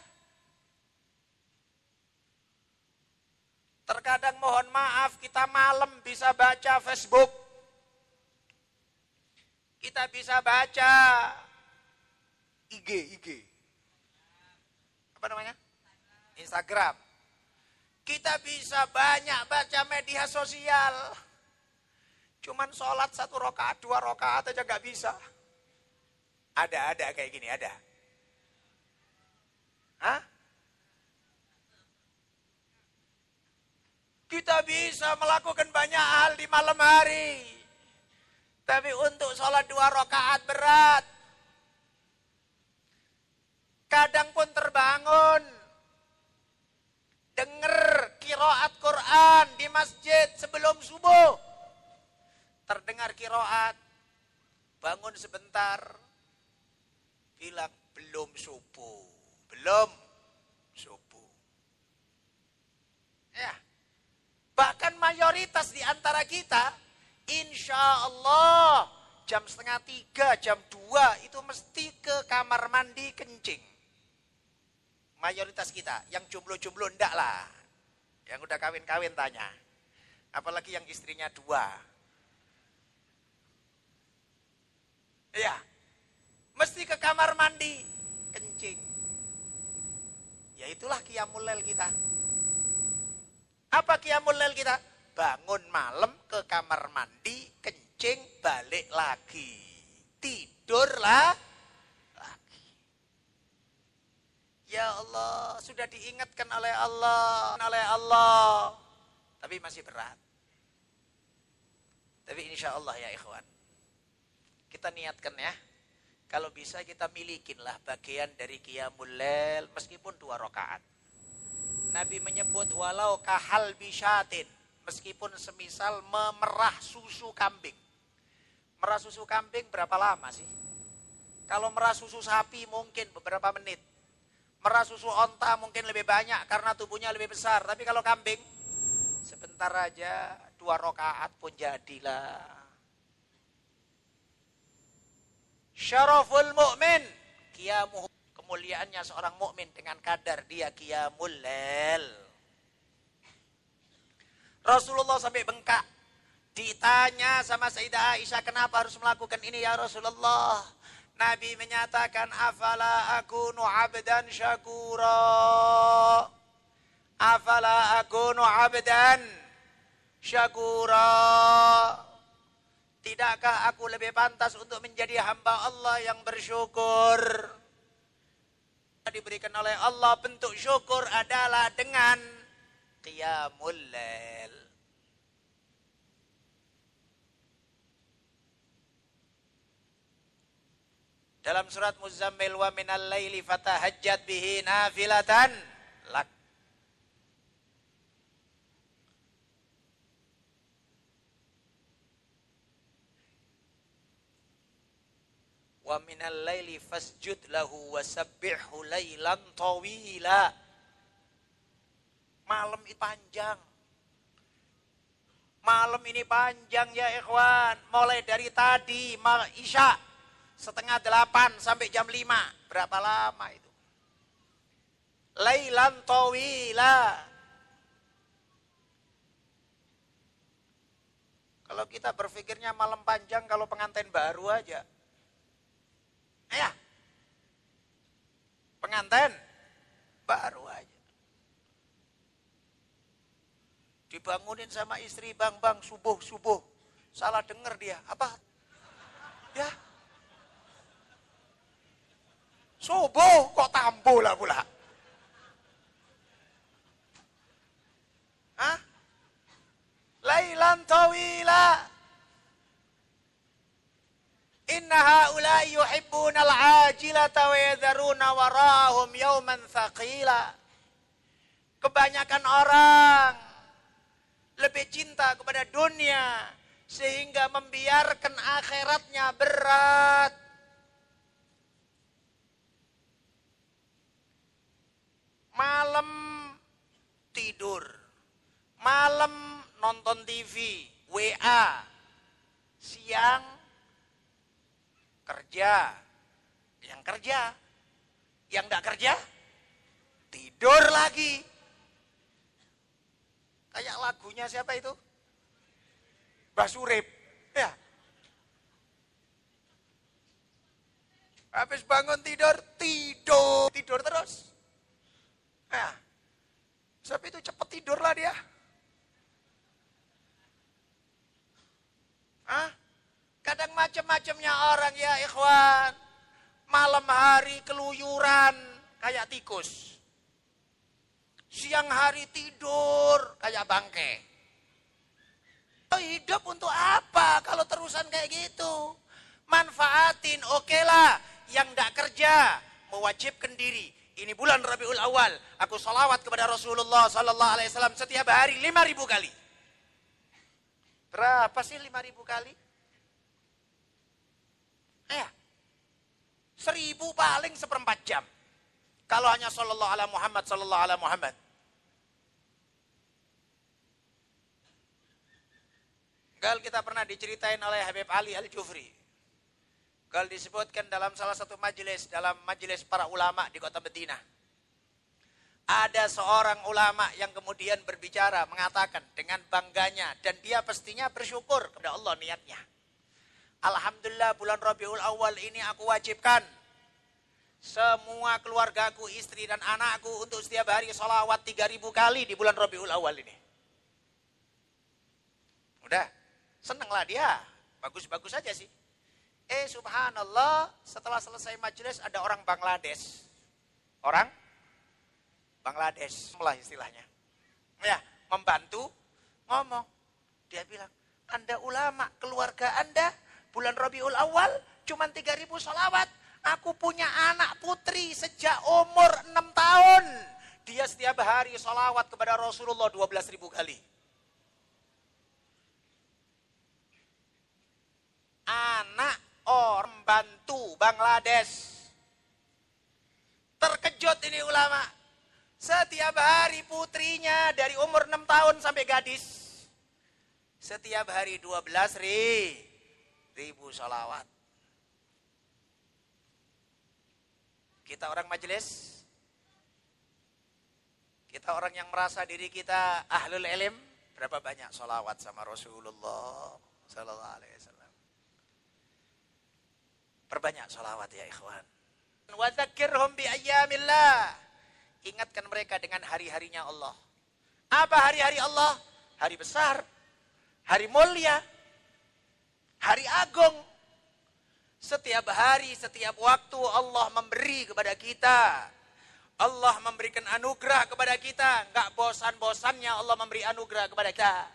Terkadang mohon maaf kita malam bisa baca Facebook. Kita bisa baca IG, IG. Apa namanya? Instagram. Kita bisa banyak baca media sosial. Cuman sholat satu rokaat, dua rokaat aja gak bisa. Ada, ada kayak gini, ada. Hah? Kita bisa melakukan banyak hal di malam hari. Tapi untuk sholat dua rakaat berat. Kadang pun terbangun. Dengar kiroat Quran di masjid sebelum subuh. Terdengar kiroat. Bangun sebentar bilang belum subuh. Belum subuh. Ya. Bahkan mayoritas di antara kita, insya Allah jam setengah tiga, jam dua itu mesti ke kamar mandi kencing. Mayoritas kita, yang jomblo-jomblo ndak lah. Yang udah kawin-kawin tanya. Apalagi yang istrinya dua. Ya, Mesti ke kamar mandi, kencing. Ya itulah kiamul kita. Apa kiamul kita? Bangun malam ke kamar mandi, kencing, balik lagi. Tidurlah lagi. Ya Allah, sudah diingatkan oleh Allah, oleh Allah. Tapi masih berat. Tapi insya Allah ya ikhwan. Kita niatkan ya. Kalau bisa kita milikinlah bagian dari Qiyamul Lail meskipun dua rakaat. Nabi menyebut walau kahal bisyatin. Meskipun semisal memerah susu kambing. Merah susu kambing berapa lama sih? Kalau merah susu sapi mungkin beberapa menit. Merah susu onta mungkin lebih banyak karena tubuhnya lebih besar. Tapi kalau kambing sebentar aja dua rakaat pun jadilah. Syaraful mu'min. Qiyamuhu. Kemuliaannya seorang mukmin dengan kadar dia qiyamul lail. Rasulullah sampai bengkak. Ditanya sama Sayyidah Aisyah, kenapa harus melakukan ini ya Rasulullah? Nabi menyatakan, afala akunu abdan syakura. Afala akunu abdan syakura. Tidakkah aku lebih pantas untuk menjadi hamba Allah yang bersyukur? Diberikan oleh Allah bentuk syukur adalah dengan qiyamul lail. Dalam surat Muzammil wa minal laili fatahajjat bihi nafilatan lak wa minal laili fasjud lahu wasabbihu lailan tawila. Malam ini panjang. Malam ini panjang ya ikhwan. Mulai dari tadi isya setengah delapan sampai jam lima. Berapa lama itu? Lailan tawila. Kalau kita berpikirnya malam panjang kalau pengantin baru aja. Ya. Pengantin baru aja. Dibangunin sama istri bang bang subuh subuh. Salah dengar dia. Apa? Ya. Subuh kok tambu lah pula. Hah? Lailan tawila. Inna haulai yuhibbuna al-ajilata wa yadharuna warahum yawman thaqila. Kebanyakan orang lebih cinta kepada dunia sehingga membiarkan akhiratnya berat. Malam tidur, malam nonton TV, WA, siang kerja. Yang kerja, yang tidak kerja, tidur lagi. Kayak lagunya siapa itu? Basurip. Ya. Habis bangun tidur, tidur, tidur terus. Ya. Sebab itu cepat tidurlah dia. Hah? Kadang macam-macamnya orang ya ikhwan. Malam hari keluyuran kayak tikus. Siang hari tidur kayak bangke. Hidup untuk apa kalau terusan kayak gitu? Manfaatin oke okay lah. Yang tidak kerja mewajibkan diri. Ini bulan Rabiul Awal. Aku salawat kepada Rasulullah Sallallahu Alaihi Wasallam setiap hari lima ribu kali. Berapa sih lima ribu kali? Ya. Seribu paling seperempat jam. Kalau hanya sallallahu ala Muhammad, sallallahu ala Muhammad. Gal kita pernah diceritain oleh Habib Ali Al-Jufri. Gal disebutkan dalam salah satu majelis, dalam majelis para ulama di kota Medina. Ada seorang ulama yang kemudian berbicara, mengatakan dengan bangganya. Dan dia pastinya bersyukur kepada Allah niatnya. Alhamdulillah bulan Rabiul Awal ini aku wajibkan semua keluargaku, istri dan anakku untuk setiap hari sholawat 3000 kali di bulan Rabiul Awal ini. Udah, senenglah dia. Bagus-bagus saja sih. Eh subhanallah, setelah selesai majelis ada orang Bangladesh. Orang Bangladesh, lah istilahnya. Ya, membantu ngomong. Dia bilang, Anda ulama, keluarga Anda, bulan Rabiul Awal, cuma 3000 salawat. Aku punya anak putri sejak umur 6 tahun. Dia setiap hari salawat kepada Rasulullah 12.000 kali. Anak orang bantu Bangladesh. Terkejut ini ulama. Setiap hari putrinya dari umur 6 tahun sampai gadis. Setiap hari 12 ri, ribu salawat. Kita orang majelis, kita orang yang merasa diri kita ahlul ilm, berapa banyak salawat sama Rasulullah Sallallahu Alaihi Wasallam. Perbanyak salawat ya ikhwan. Wadzakirhum bi ayyamillah. Ingatkan mereka dengan hari-harinya Allah. Apa hari-hari Allah? Hari besar, hari mulia, hari agung. Setiap hari, setiap waktu Allah memberi kepada kita. Allah memberikan anugerah kepada kita. Enggak bosan-bosannya Allah memberi anugerah kepada kita.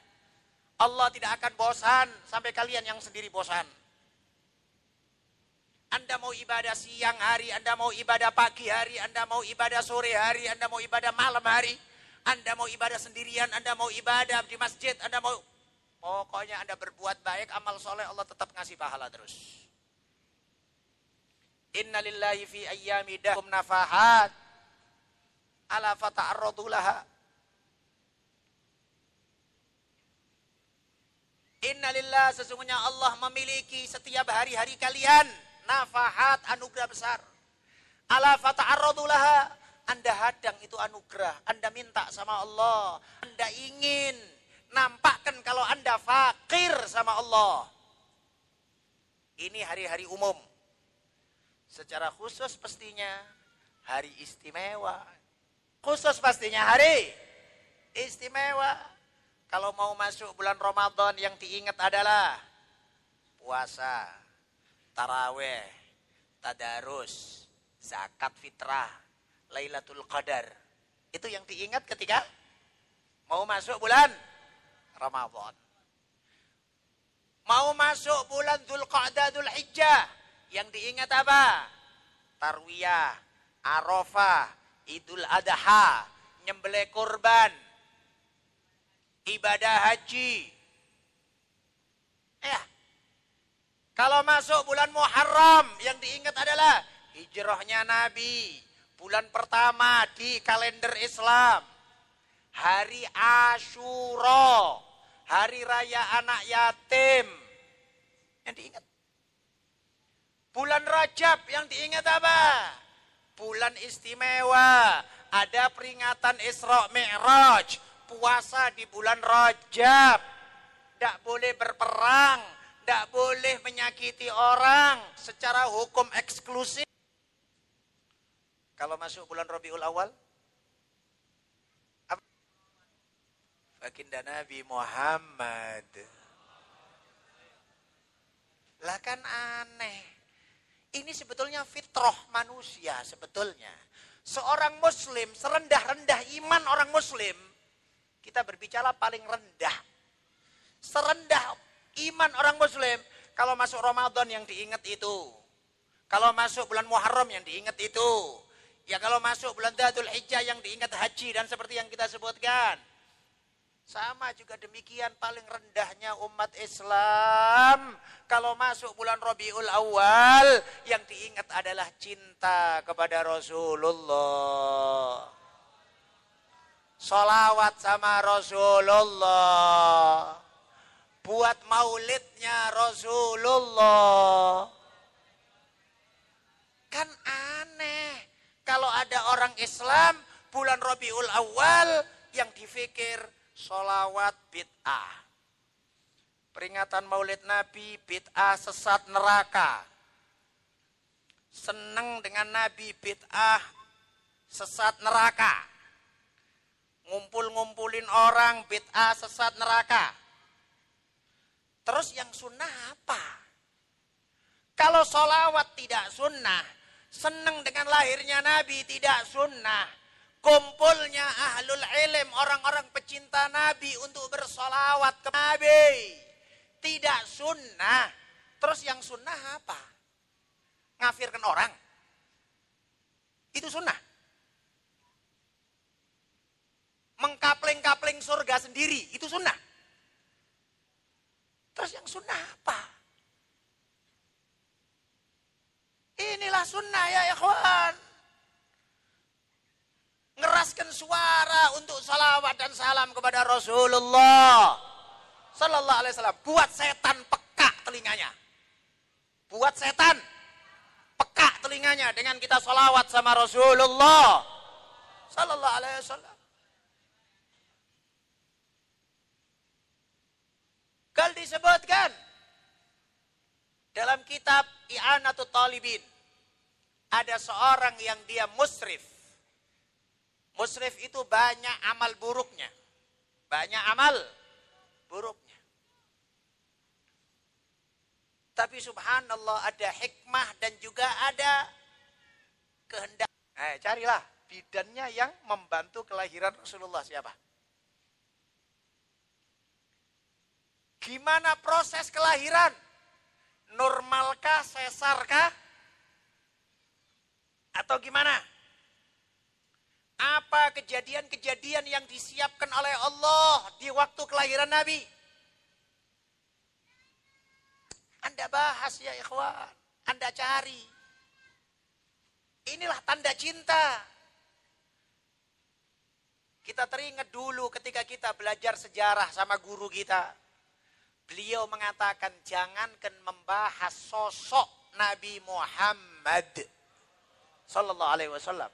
Allah tidak akan bosan sampai kalian yang sendiri bosan. Anda mau ibadah siang hari, Anda mau ibadah pagi hari, Anda mau ibadah sore hari, Anda mau ibadah malam hari, Anda mau ibadah sendirian, Anda mau ibadah di masjid, Anda mau pokoknya Anda berbuat baik, amal soleh Allah tetap ngasih pahala terus. Inna lillahi fi ayyami dahum nafahat ala fata'arradu laha. Inna lillah sesungguhnya Allah memiliki setiap hari-hari kalian nafahat anugerah besar. Ala fata'arradu laha. Anda hadang itu anugerah. Anda minta sama Allah. Anda ingin nampakkan kalau Anda fakir sama Allah. Ini hari-hari umum. Secara khusus pastinya hari istimewa. Khusus pastinya hari istimewa. Kalau mau masuk bulan Ramadan yang diingat adalah puasa, taraweh, tadarus, zakat fitrah, Lailatul Qadar. Itu yang diingat ketika mau masuk bulan Ramadan. Mau masuk bulan Dzulqa'dah Dzulhijjah, yang diingat apa? Tarwiyah, Arafah, Idul Adha, nyembelih kurban, ibadah haji. Ya, kalau masuk bulan Muharram yang diingat adalah hijrahnya Nabi. Bulan pertama di kalender Islam. Hari Ashura. Hari raya anak yatim. Yang diingat. Bulan Rajab yang diingat apa? Bulan istimewa. Ada peringatan Isra Mi'raj. Puasa di bulan Rajab. Tidak boleh berperang tidak boleh menyakiti orang secara hukum eksklusif. Kalau masuk bulan Rabiul Awal, apa? Baginda Nabi Muhammad. Lah kan aneh. Ini sebetulnya fitrah manusia sebetulnya. Seorang muslim, serendah-rendah iman orang muslim, kita berbicara paling rendah. Serendah iman orang muslim, kalau masuk Ramadan yang diingat itu. Kalau masuk bulan Muharram yang diingat itu. Ya kalau masuk bulan Dhul Hijjah yang diingat haji dan seperti yang kita sebutkan. Sama juga demikian paling rendahnya umat Islam. Kalau masuk bulan Rabiul Awal yang diingat adalah cinta kepada Rasulullah. Salawat sama Rasulullah. Buat maulidnya Rasulullah. Kan aneh. Kalau ada orang Islam bulan Rabiul Awal yang difikir solawat bid'ah. Peringatan maulid Nabi bid'ah sesat neraka. Seneng dengan Nabi bid'ah sesat neraka. Ngumpul-ngumpulin orang bid'ah sesat neraka. Terus yang sunnah apa? Kalau solawat tidak sunnah, seneng dengan lahirnya Nabi tidak sunnah, kumpulnya ahlul ilm, orang-orang pecinta Nabi untuk bersolawat ke Nabi. Tidak sunnah. Terus yang sunnah apa? Ngafirkan orang. Itu sunnah. Mengkapling-kapling surga sendiri. Itu sunnah. Terus yang sunnah apa? Inilah sunnah ya ikhwan. Ngeraskan suara untuk salawat dan salam kepada Rasulullah. Sallallahu alaihi wasallam. Buat setan peka telinganya. Buat setan peka telinganya dengan kita salawat sama Rasulullah. Sallallahu alaihi wasallam. Kal disebutkan dalam kitab I'anatul Talibin ada seorang yang dia musrif. Musrif itu banyak amal buruknya. Banyak amal buruknya. Tapi subhanallah ada hikmah dan juga ada kehendak. Eh, carilah bidannya yang membantu kelahiran Rasulullah siapa? Gimana proses kelahiran? Normalkah, sesarkah? Atau gimana? Apa kejadian-kejadian yang disiapkan oleh Allah di waktu kelahiran Nabi? Anda bahas ya ikhwan. Anda cari. Inilah tanda cinta. Kita teringat dulu ketika kita belajar sejarah sama guru kita. Beliau mengatakan jangankan membahas sosok Nabi Muhammad sallallahu alaihi wasallam.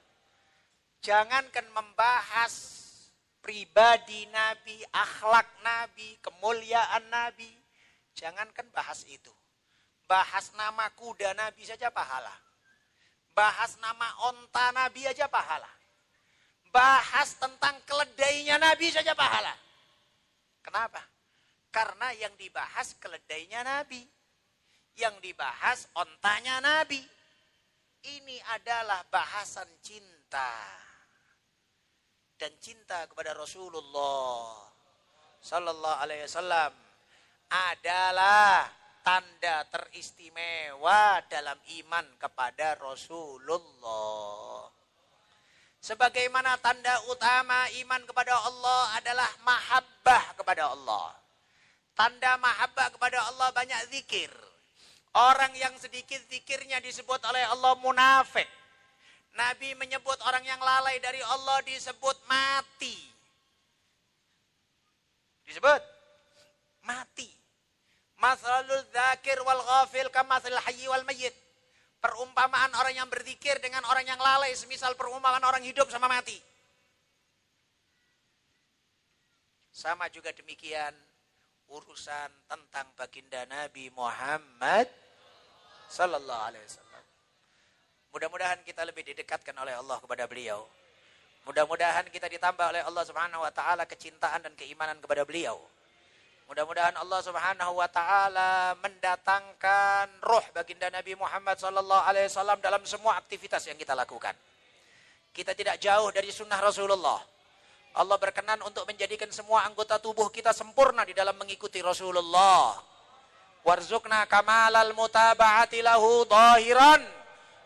Jangankan membahas pribadi Nabi, akhlak Nabi, kemuliaan Nabi. Jangankan bahas itu. Bahas nama kuda Nabi saja pahala. Bahas nama onta Nabi aja pahala. Bahas tentang keledainya Nabi saja pahala. Kenapa? Karena yang dibahas keledainya Nabi. Yang dibahas ontanya Nabi. Ini adalah bahasan cinta. Dan cinta kepada Rasulullah. Sallallahu alaihi wasallam. Adalah tanda teristimewa dalam iman kepada Rasulullah. Sebagaimana tanda utama iman kepada Allah adalah mahabbah kepada Allah. Tanda mahabbah kepada Allah banyak zikir. Orang yang sedikit zikirnya disebut oleh Allah munafik. Nabi menyebut orang yang lalai dari Allah disebut mati. Disebut mati. Masalul zakir wal ghafil kamathil hayyi wal mayyit. Perumpamaan orang yang berzikir dengan orang yang lalai semisal perumpamaan orang hidup sama mati. Sama juga demikian urusan tentang baginda Nabi Muhammad sallallahu alaihi wasallam. Mudah-mudahan kita lebih didekatkan oleh Allah kepada beliau. Mudah-mudahan kita ditambah oleh Allah Subhanahu wa taala kecintaan dan keimanan kepada beliau. Mudah-mudahan Allah Subhanahu wa taala mendatangkan roh baginda Nabi Muhammad sallallahu alaihi wasallam dalam semua aktivitas yang kita lakukan. Kita tidak jauh dari sunnah Rasulullah. Allah berkenan untuk menjadikan semua anggota tubuh kita sempurna di dalam mengikuti Rasulullah. Warzukna kamalal mutaba'ati lahu zahiran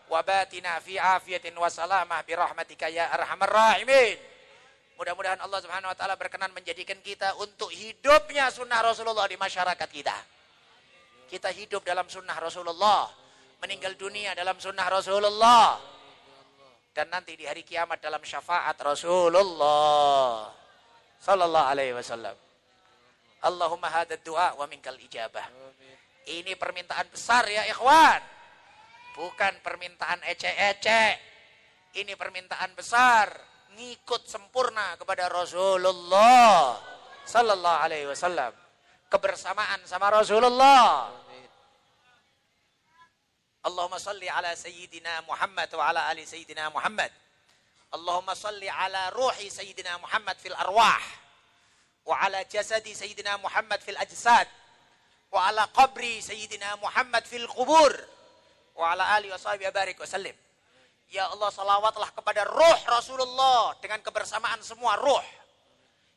wa batina fi afiyatin wa salamah bi rahmatika ya arhamar rahimin. Mudah-mudahan Allah Subhanahu wa taala berkenan menjadikan kita untuk hidupnya sunnah Rasulullah di masyarakat kita. Kita hidup dalam sunnah Rasulullah, meninggal dunia dalam sunnah Rasulullah dan nanti di hari kiamat dalam syafaat Rasulullah sallallahu alaihi wasallam. Allahumma hadha du'a wa minkal ijabah. Ini permintaan besar ya ikhwan. Bukan permintaan ece-ece. Ini permintaan besar ngikut sempurna kepada Rasulullah sallallahu alaihi wasallam. Kebersamaan sama Rasulullah. Allahumma salli ala sayyidina Muhammad wa ala ali sayyidina Muhammad. Allahumma salli ala ruhi sayyidina Muhammad fil arwah. Wa ala jasadi sayyidina Muhammad fil ajsad. Wa ala qabri sayyidina Muhammad fil qubur. Wa ala ali wa sahbihi barik wa sallim. Ya Allah salawatlah kepada ruh Rasulullah dengan kebersamaan semua ruh.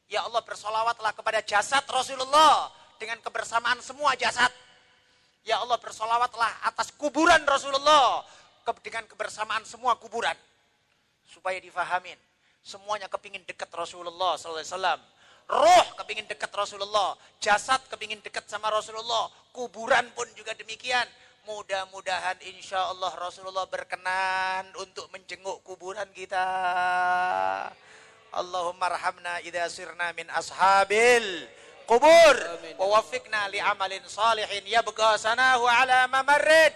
Ya Allah bersalawatlah kepada jasad Rasulullah dengan kebersamaan semua jasad. Ya Allah bersolawatlah atas kuburan Rasulullah dengan kebersamaan semua kuburan supaya difahamin. Semuanya kepingin dekat Rasulullah SAW. Roh kepingin dekat Rasulullah. Jasad kepingin dekat sama Rasulullah. Kuburan pun juga demikian. Mudah-mudahan insya Allah Rasulullah berkenan untuk menjenguk kuburan kita. Allahumma rahamna idha sirna min ashabil kubur. Wa wafiqna li amalin salihin yabqa sanahu ala mamarrid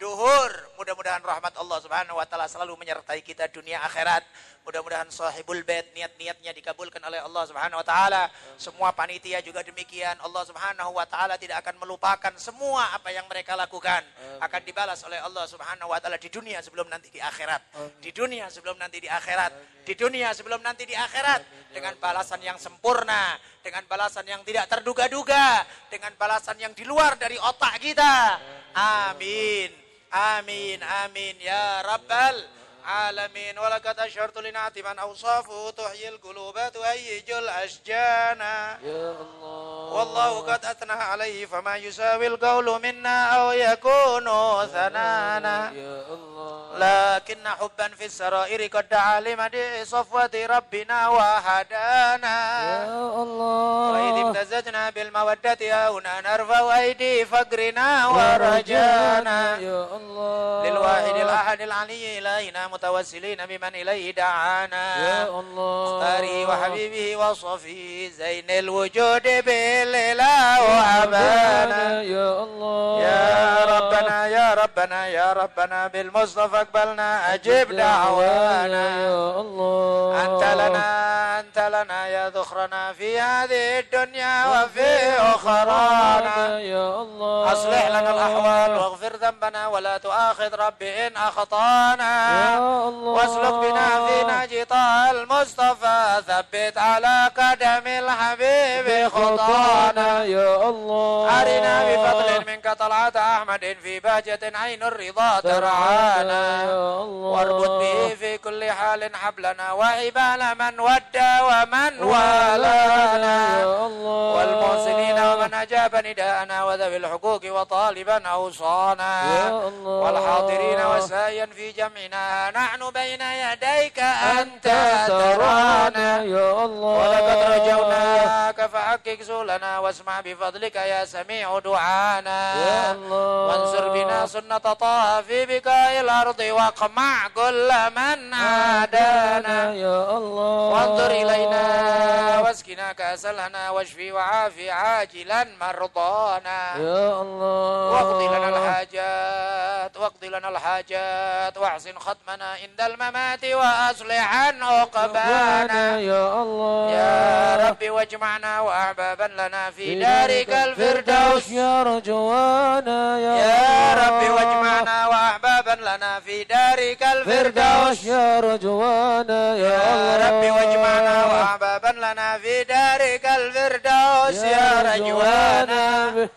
duhur. Mudah-mudahan rahmat Allah Subhanahu wa taala selalu menyertai kita dunia akhirat. Mudah-mudahan sahibul bait niat-niatnya dikabulkan oleh Allah Subhanahu wa taala. Semua panitia juga demikian. Allah Subhanahu wa taala tidak akan melupakan semua apa yang mereka lakukan. Akan dibalas oleh Allah Subhanahu wa taala di dunia sebelum nanti di akhirat. Di dunia sebelum nanti di akhirat. Di dunia sebelum nanti di akhirat dengan balasan yang sempurna, dengan balasan yang tidak terduga-duga, dengan balasan yang di luar dari otak kita. Amin. Amin. Amin ya rabbal العالمين. ولقد أشرت لنعت من أوصافه تحيي القلوب تهيج الأشجان. يا الله. والله قد أثنى عليه فما يساوي القول منا أو يكون ثنانا. يا الله. لكن حبا في السرائر قد دعا لمدح صفوة ربنا وهدانا. يا الله. وإذ امتزجنا بالمودة هنا نرفع أيدي فقرنا ورجانا. يا الله. للواحد الأحد العلي إلهنا متوسلين بمن إليه دعانا. يا الله. مختاره وحبيبه وصفيه زين الوجود بالإله وأبانا يا الله. يا ربنا يا ربنا يا ربنا بالمصطفى أقبلنا. أجب دعوانا. يا الله. أنت لنا لنا يا ذخرنا في هذه الدنيا وفي أخرانا. يا الله. أصلح لنا الأحوال واغفر ذنبنا ولا تؤاخذ ربي إن أخطأنا. يا الله. واسلك بنا في نهج طه المصطفى. ثبت على قدم الحبيب خطانا. يا الله. أرنا بفضل منك طلعة أحمد في بهجة عين الرضا ترعانا. يا الله. واربط به في كل حال حبلنا وعبال من ودى ومن والانا يا الله والمحسنين ومن أجاب نداءنا وذوي الحقوق وطالبا أوصانا يا الله والحاضرين وسائيا في جمعنا نحن بين يديك أنت ترانا ترانا يا الله ولقد رجوناك فحقق سؤلنا واسمع بفضلك يا سميع دعانا يا الله وانصر بنا سنة طه في بكاء الأرض واقمع كل من عادانا يا الله وانظر إلينا واسقنا كأس الهنا واشفي وعافي عاجلا مرضانا. يا الله. واقض لنا الحاجات. واقض لنا الحاجات واحسن ختمنا عند الممات وأصلح عن عقبانا. يا الله. يا رب واجمعنا وأحبابا لنا في دارك الفردوس. يا رجوانا يا, يا الله. رب واجمعنا وأحبابا لنا في دارك الفردوس. يا رجوانا يا, يا الله. رب واجمعنا وأحبابا لنا في دارك الفردوس. يا رجوانا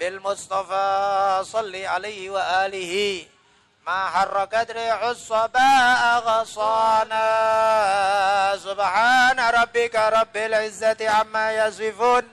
بالمصطفى صل عليه وآله. ما حركت ريح الصباء غصانا. سبحان ربك رب العزة عما يصفون.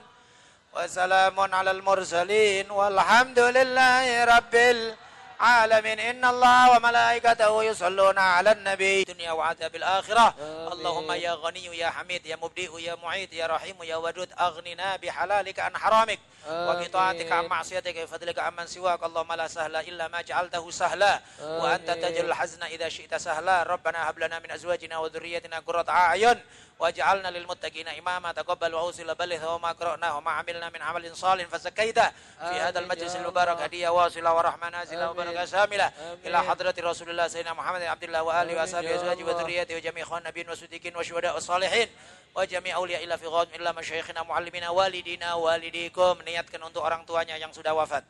وسلام على المرسلين والحمد لله رب العالمين إن الله وملائكته يصلون على النبي الدنيا وعذاب الآخرة. آمين. اللهم يا غني يا حميد يا مبدئ يا معيد يا رحيم يا ودود أغننا بحلالك عن حرامك. وبطاعتك عن. معصيتك وفضلك عمن سواك. اللهم لا سهل إلا ما جعلته سهلا. وأنت. تجعل الحزن إذا شئت سهلا. ربنا هب لنا من أزواجنا وذريتنا قرة أعين. waj'alna lil muttaqina imama taqabbal wa usila balih wa ma qra'na wa ma amilna min amalin salih fazakaita fi hadzal majlis al mubarak hadiya wasila wa rahmana zila wa baraka samila ila hadrati rasulillah sayyidina muhammad wa wa azwaji wa dhurriyyati wa jami' nabiyyin wa siddiqin wa syuhada wa salihin wa jami' fi illa masyayikhina muallimina walidina walidikum niatkan untuk orang tuanya yang sudah wafat.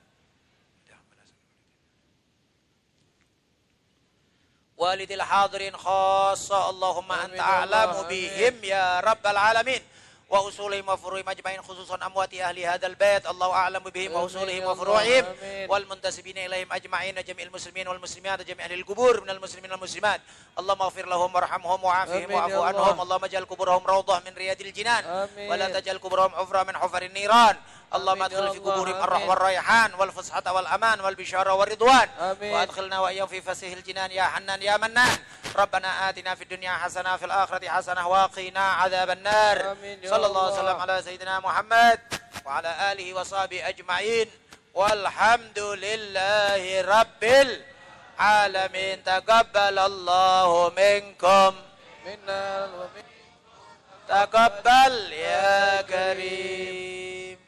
والد الحاضرين خاصة اللهم أنت أعلم بهم يا رب العالمين. وأصولهم وفروعهم أجمعين خصوصا أموات أهل هذا البيت. الله أعلم بهم وأصولهم وفروعهم. والمنتسبين إليهم أجمعين جميع المسلمين والمسلمات جميع أهل القبور من المسلمين والمسلمات. اللهم اغفر لهم وارحمهم وعافهم واعف الله. عنهم. اللهم اجعل قبورهم روضة من رياض الجنان. ولا تجعل قبورهم حفرة من حفر النيران. اللهم أدخل في قبورهم آمين. والريحان والفسحة والأمان والبشارة والرضوان. وأدخلنا وإياهم في فسيح الجنان يا حنان يا منان. ربنا آتنا في الدنيا حسنة في الآخرة حسنة وقنا عذاب النار. صلى الله. وسلم على سيدنا محمد وعلى آله وصحبه أجمعين. والحمد لله رب العالمين. تقبل الله منكم. منا ومن تقبل يا كريم.